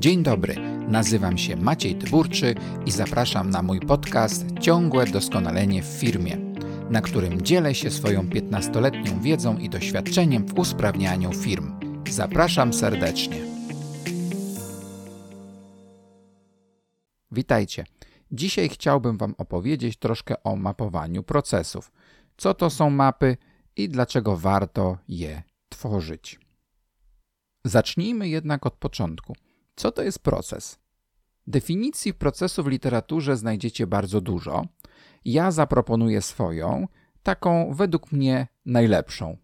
Dzień dobry, nazywam się Maciej Tyburczy i zapraszam na mój podcast Ciągłe doskonalenie w firmie, na którym dzielę się swoją 15-letnią wiedzą i doświadczeniem w usprawnianiu firm. Zapraszam serdecznie. Witajcie. Dzisiaj chciałbym Wam opowiedzieć troszkę o mapowaniu procesów. Co to są mapy i dlaczego warto je tworzyć. Zacznijmy jednak od początku. Co to jest proces? Definicji procesu w literaturze znajdziecie bardzo dużo. Ja zaproponuję swoją, taką według mnie najlepszą.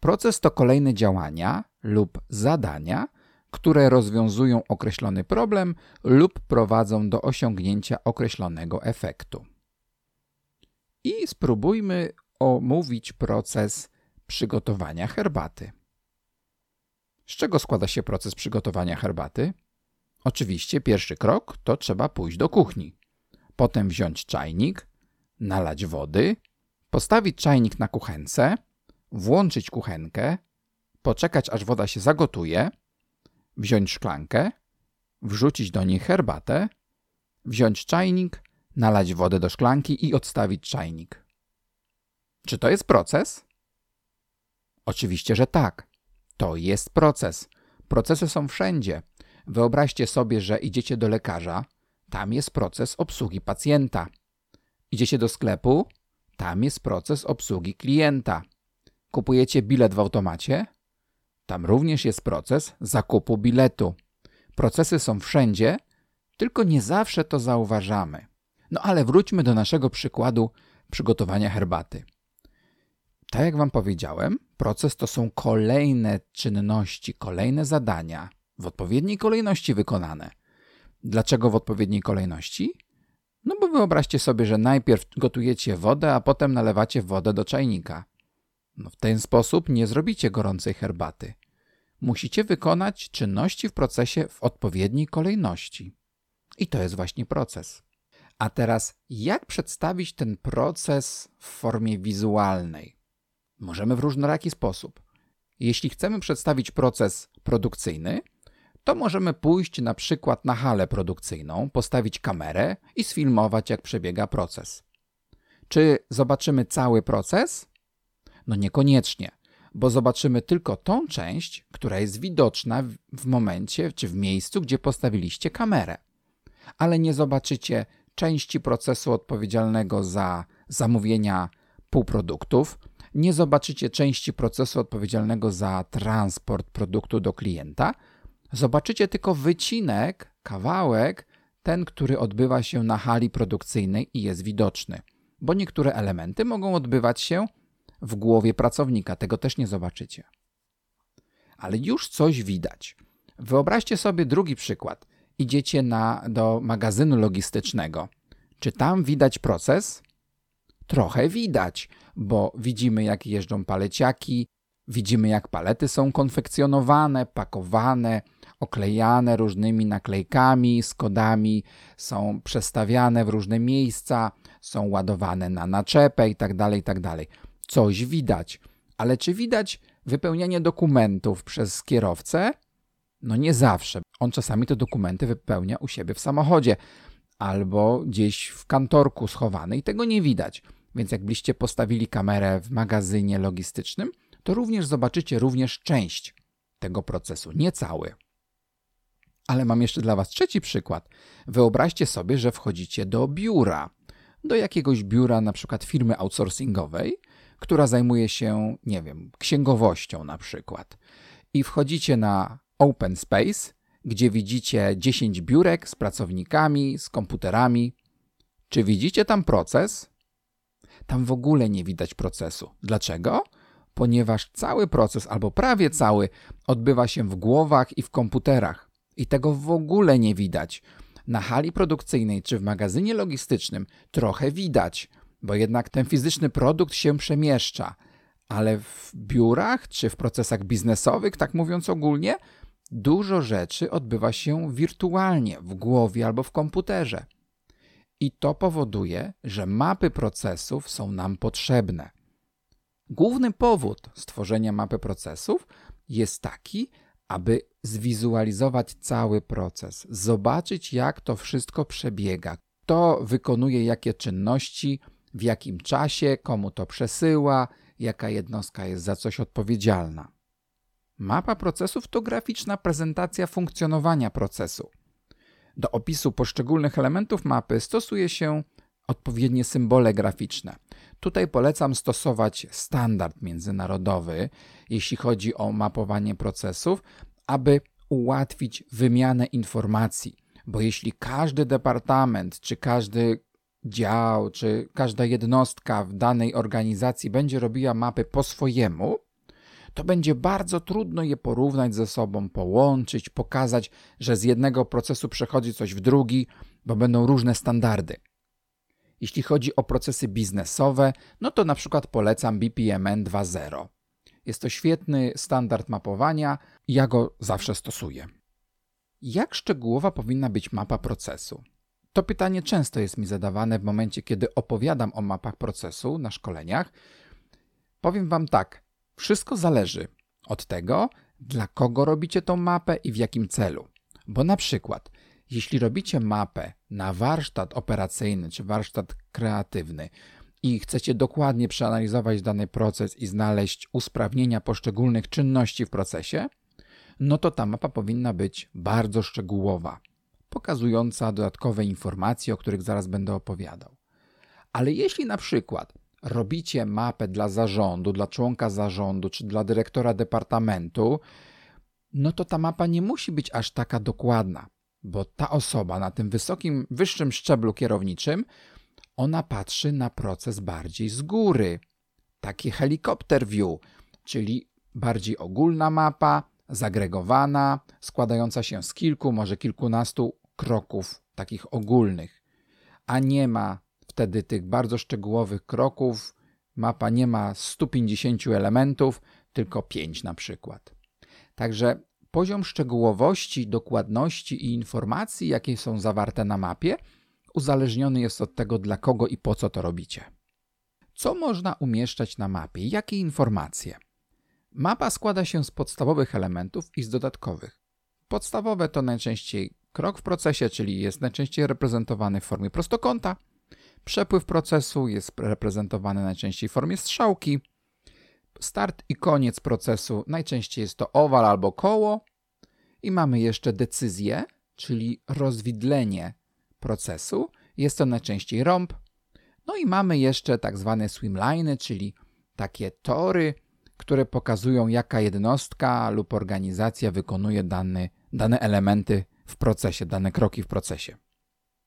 Proces to kolejne działania lub zadania, które rozwiązują określony problem lub prowadzą do osiągnięcia określonego efektu. I spróbujmy omówić proces przygotowania herbaty. Z czego składa się proces przygotowania herbaty? Oczywiście pierwszy krok to trzeba pójść do kuchni. Potem wziąć czajnik, nalać wody, postawić czajnik na kuchence, włączyć kuchenkę, poczekać aż woda się zagotuje, wziąć szklankę, wrzucić do niej herbatę, wziąć czajnik, nalać wodę do szklanki i odstawić czajnik. Czy to jest proces? Oczywiście, że tak. To jest proces. Procesy są wszędzie. Wyobraźcie sobie, że idziecie do lekarza, tam jest proces obsługi pacjenta. Idziecie do sklepu, tam jest proces obsługi klienta. Kupujecie bilet w automacie, tam również jest proces zakupu biletu. Procesy są wszędzie, tylko nie zawsze to zauważamy. No ale wróćmy do naszego przykładu przygotowania herbaty. Tak jak Wam powiedziałem, proces to są kolejne czynności, kolejne zadania w odpowiedniej kolejności wykonane. Dlaczego w odpowiedniej kolejności? No bo wyobraźcie sobie, że najpierw gotujecie wodę, a potem nalewacie wodę do czajnika. No w ten sposób nie zrobicie gorącej herbaty. Musicie wykonać czynności w procesie w odpowiedniej kolejności. I to jest właśnie proces. A teraz, jak przedstawić ten proces w formie wizualnej? Możemy w różnoraki sposób. Jeśli chcemy przedstawić proces produkcyjny, to możemy pójść na przykład na halę produkcyjną, postawić kamerę i sfilmować, jak przebiega proces. Czy zobaczymy cały proces? No niekoniecznie, bo zobaczymy tylko tą część, która jest widoczna w momencie czy w miejscu, gdzie postawiliście kamerę. Ale nie zobaczycie części procesu odpowiedzialnego za zamówienia półproduktów, nie zobaczycie części procesu odpowiedzialnego za transport produktu do klienta, zobaczycie tylko wycinek, kawałek, ten, który odbywa się na hali produkcyjnej i jest widoczny, bo niektóre elementy mogą odbywać się w głowie pracownika, tego też nie zobaczycie. Ale już coś widać. Wyobraźcie sobie drugi przykład. Idziecie na, do magazynu logistycznego. Czy tam widać proces? Trochę widać, bo widzimy jak jeżdżą paleciaki, widzimy jak palety są konfekcjonowane, pakowane, oklejane różnymi naklejkami, z kodami, są przestawiane w różne miejsca, są ładowane na naczepę itd., tak itd. Tak Coś widać, ale czy widać wypełnianie dokumentów przez kierowcę? No nie zawsze. On czasami te dokumenty wypełnia u siebie w samochodzie albo gdzieś w kantorku schowany i tego nie widać. Więc jakbyście postawili kamerę w magazynie logistycznym, to również zobaczycie również część tego procesu, nie cały. Ale mam jeszcze dla Was trzeci przykład. Wyobraźcie sobie, że wchodzicie do biura, do jakiegoś biura, na przykład firmy outsourcingowej, która zajmuje się, nie wiem, księgowością na przykład. I wchodzicie na Open Space, gdzie widzicie 10 biurek z pracownikami, z komputerami. Czy widzicie tam proces? Tam w ogóle nie widać procesu. Dlaczego? Ponieważ cały proces, albo prawie cały, odbywa się w głowach i w komputerach. I tego w ogóle nie widać. Na hali produkcyjnej czy w magazynie logistycznym trochę widać, bo jednak ten fizyczny produkt się przemieszcza, ale w biurach czy w procesach biznesowych, tak mówiąc ogólnie, dużo rzeczy odbywa się wirtualnie, w głowie albo w komputerze. I to powoduje, że mapy procesów są nam potrzebne. Główny powód stworzenia mapy procesów jest taki, aby zwizualizować cały proces, zobaczyć, jak to wszystko przebiega, kto wykonuje jakie czynności, w jakim czasie, komu to przesyła, jaka jednostka jest za coś odpowiedzialna. Mapa procesów to graficzna prezentacja funkcjonowania procesu. Do opisu poszczególnych elementów mapy stosuje się odpowiednie symbole graficzne. Tutaj polecam stosować standard międzynarodowy, jeśli chodzi o mapowanie procesów, aby ułatwić wymianę informacji. Bo jeśli każdy departament, czy każdy dział, czy każda jednostka w danej organizacji będzie robiła mapy po swojemu, to będzie bardzo trudno je porównać ze sobą, połączyć, pokazać, że z jednego procesu przechodzi coś w drugi, bo będą różne standardy. Jeśli chodzi o procesy biznesowe, no to na przykład polecam BPMN 2.0. Jest to świetny standard mapowania ja go zawsze stosuję. Jak szczegółowa powinna być mapa procesu? To pytanie często jest mi zadawane w momencie, kiedy opowiadam o mapach procesu na szkoleniach. Powiem Wam tak: wszystko zależy od tego, dla kogo robicie tą mapę i w jakim celu. Bo na przykład, jeśli robicie mapę na warsztat operacyjny czy warsztat kreatywny i chcecie dokładnie przeanalizować dany proces i znaleźć usprawnienia poszczególnych czynności w procesie, no to ta mapa powinna być bardzo szczegółowa, pokazująca dodatkowe informacje, o których zaraz będę opowiadał. Ale jeśli na przykład robicie mapę dla zarządu, dla członka zarządu czy dla dyrektora departamentu, no to ta mapa nie musi być aż taka dokładna, bo ta osoba na tym wysokim, wyższym szczeblu kierowniczym, ona patrzy na proces bardziej z góry. Taki helikopter view, czyli bardziej ogólna mapa, zagregowana, składająca się z kilku, może kilkunastu kroków takich ogólnych, a nie ma wtedy tych bardzo szczegółowych kroków. Mapa nie ma 150 elementów, tylko 5 na przykład. Także poziom szczegółowości, dokładności i informacji, jakie są zawarte na mapie, uzależniony jest od tego, dla kogo i po co to robicie. Co można umieszczać na mapie? Jakie informacje? Mapa składa się z podstawowych elementów i z dodatkowych. Podstawowe to najczęściej krok w procesie, czyli jest najczęściej reprezentowany w formie prostokąta. Przepływ procesu jest reprezentowany najczęściej w formie strzałki. Start i koniec procesu najczęściej jest to owal albo koło. I mamy jeszcze decyzję, czyli rozwidlenie procesu. Jest to najczęściej rąb. No i mamy jeszcze tak zwane swimliny, czyli takie tory, które pokazują, jaka jednostka lub organizacja wykonuje dane, dane elementy w procesie, dane kroki w procesie.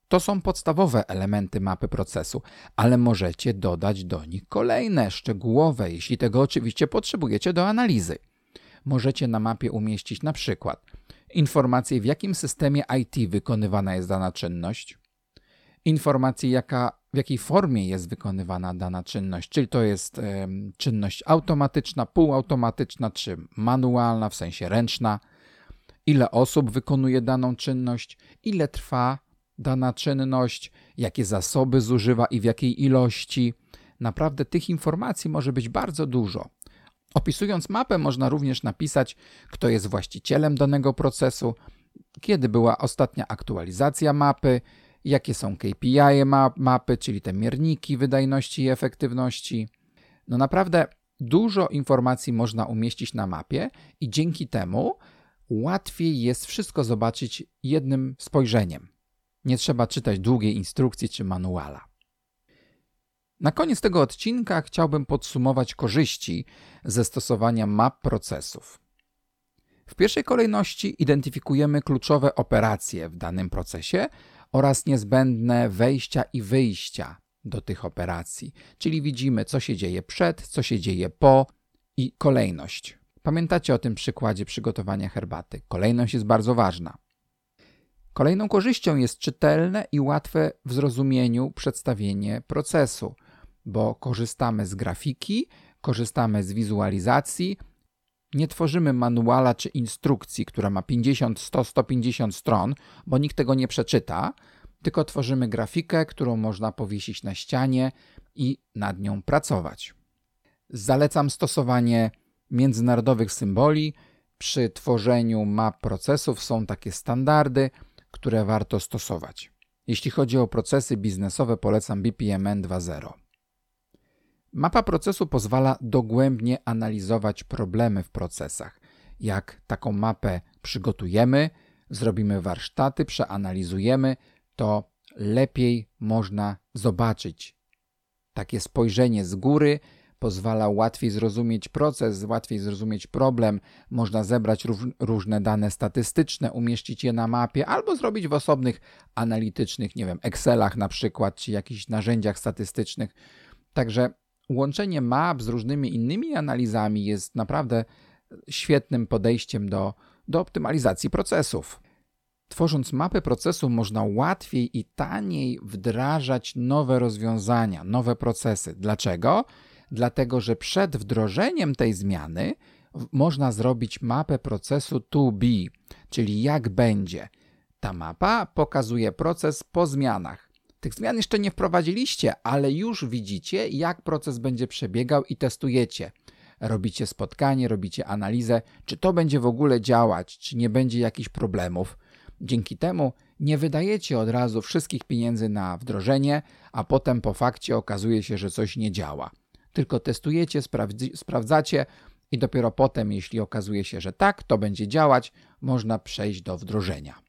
To są podstawowe elementy mapy procesu, ale możecie dodać do nich kolejne, szczegółowe, jeśli tego oczywiście potrzebujecie do analizy. Możecie na mapie umieścić na przykład informacje, w jakim systemie IT wykonywana jest dana czynność, informacje, jaka, w jakiej formie jest wykonywana dana czynność, czyli to jest y, czynność automatyczna, półautomatyczna czy manualna, w sensie ręczna, ile osób wykonuje daną czynność, ile trwa dana czynność, jakie zasoby zużywa i w jakiej ilości. Naprawdę tych informacji może być bardzo dużo. Opisując mapę, można również napisać, kto jest właścicielem danego procesu, kiedy była ostatnia aktualizacja mapy, jakie są KPI mapy, czyli te mierniki wydajności i efektywności. No naprawdę dużo informacji można umieścić na mapie i dzięki temu łatwiej jest wszystko zobaczyć jednym spojrzeniem. Nie trzeba czytać długiej instrukcji czy manuala. Na koniec tego odcinka chciałbym podsumować korzyści ze stosowania map procesów. W pierwszej kolejności identyfikujemy kluczowe operacje w danym procesie oraz niezbędne wejścia i wyjścia do tych operacji, czyli widzimy, co się dzieje przed, co się dzieje po i kolejność. Pamiętacie o tym przykładzie przygotowania herbaty. Kolejność jest bardzo ważna. Kolejną korzyścią jest czytelne i łatwe w zrozumieniu przedstawienie procesu, bo korzystamy z grafiki, korzystamy z wizualizacji, nie tworzymy manuala czy instrukcji, która ma 50, 100, 150 stron, bo nikt tego nie przeczyta, tylko tworzymy grafikę, którą można powiesić na ścianie i nad nią pracować. Zalecam stosowanie międzynarodowych symboli, przy tworzeniu map procesów są takie standardy, które warto stosować. Jeśli chodzi o procesy biznesowe, polecam BPMN 2.0. Mapa procesu pozwala dogłębnie analizować problemy w procesach. Jak taką mapę przygotujemy, zrobimy warsztaty, przeanalizujemy, to lepiej można zobaczyć. Takie spojrzenie z góry pozwala łatwiej zrozumieć proces, łatwiej zrozumieć problem. Można zebrać różne dane statystyczne, umieścić je na mapie albo zrobić w osobnych analitycznych, nie wiem, Excelach na przykład, czy jakichś narzędziach statystycznych. Także łączenie map z różnymi innymi analizami jest naprawdę świetnym podejściem do, do optymalizacji procesów. Tworząc mapy procesu, można łatwiej i taniej wdrażać nowe rozwiązania, nowe procesy. Dlaczego? Dlatego, że przed wdrożeniem tej zmiany można zrobić mapę procesu to be, czyli jak będzie. Ta mapa pokazuje proces po zmianach. Tych zmian jeszcze nie wprowadziliście, ale już widzicie, jak proces będzie przebiegał i testujecie. Robicie spotkanie, robicie analizę, czy to będzie w ogóle działać, czy nie będzie jakichś problemów. Dzięki temu nie wydajecie od razu wszystkich pieniędzy na wdrożenie, a potem po fakcie okazuje się, że coś nie działa. Tylko testujecie, sprawdzacie i dopiero potem, jeśli okazuje się, że tak, to będzie działać, można przejść do wdrożenia.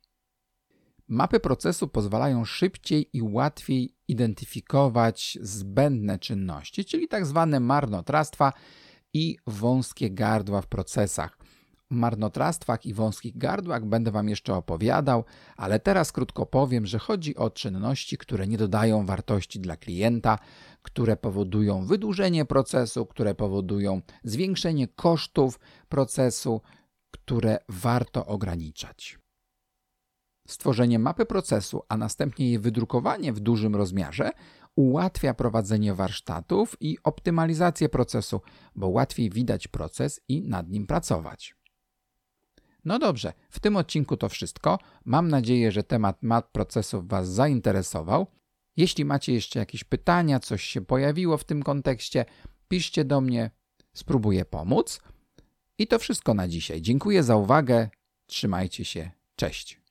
Mapy procesu pozwalają szybciej i łatwiej identyfikować zbędne czynności, czyli tak zwane marnotrawstwa i wąskie gardła w procesach marnotrawstwach i wąskich gardłach będę Wam jeszcze opowiadał, ale teraz krótko powiem, że chodzi o czynności, które nie dodają wartości dla klienta, które powodują wydłużenie procesu, które powodują zwiększenie kosztów procesu, które warto ograniczać. Stworzenie mapy procesu, a następnie jej wydrukowanie w dużym rozmiarze ułatwia prowadzenie warsztatów i optymalizację procesu, bo łatwiej widać proces i nad nim pracować. No dobrze, w tym odcinku to wszystko. Mam nadzieję, że temat mat procesów Was zainteresował. Jeśli macie jeszcze jakieś pytania, coś się pojawiło w tym kontekście, piszcie do mnie, spróbuję pomóc. I to wszystko na dzisiaj. Dziękuję za uwagę. Trzymajcie się. Cześć.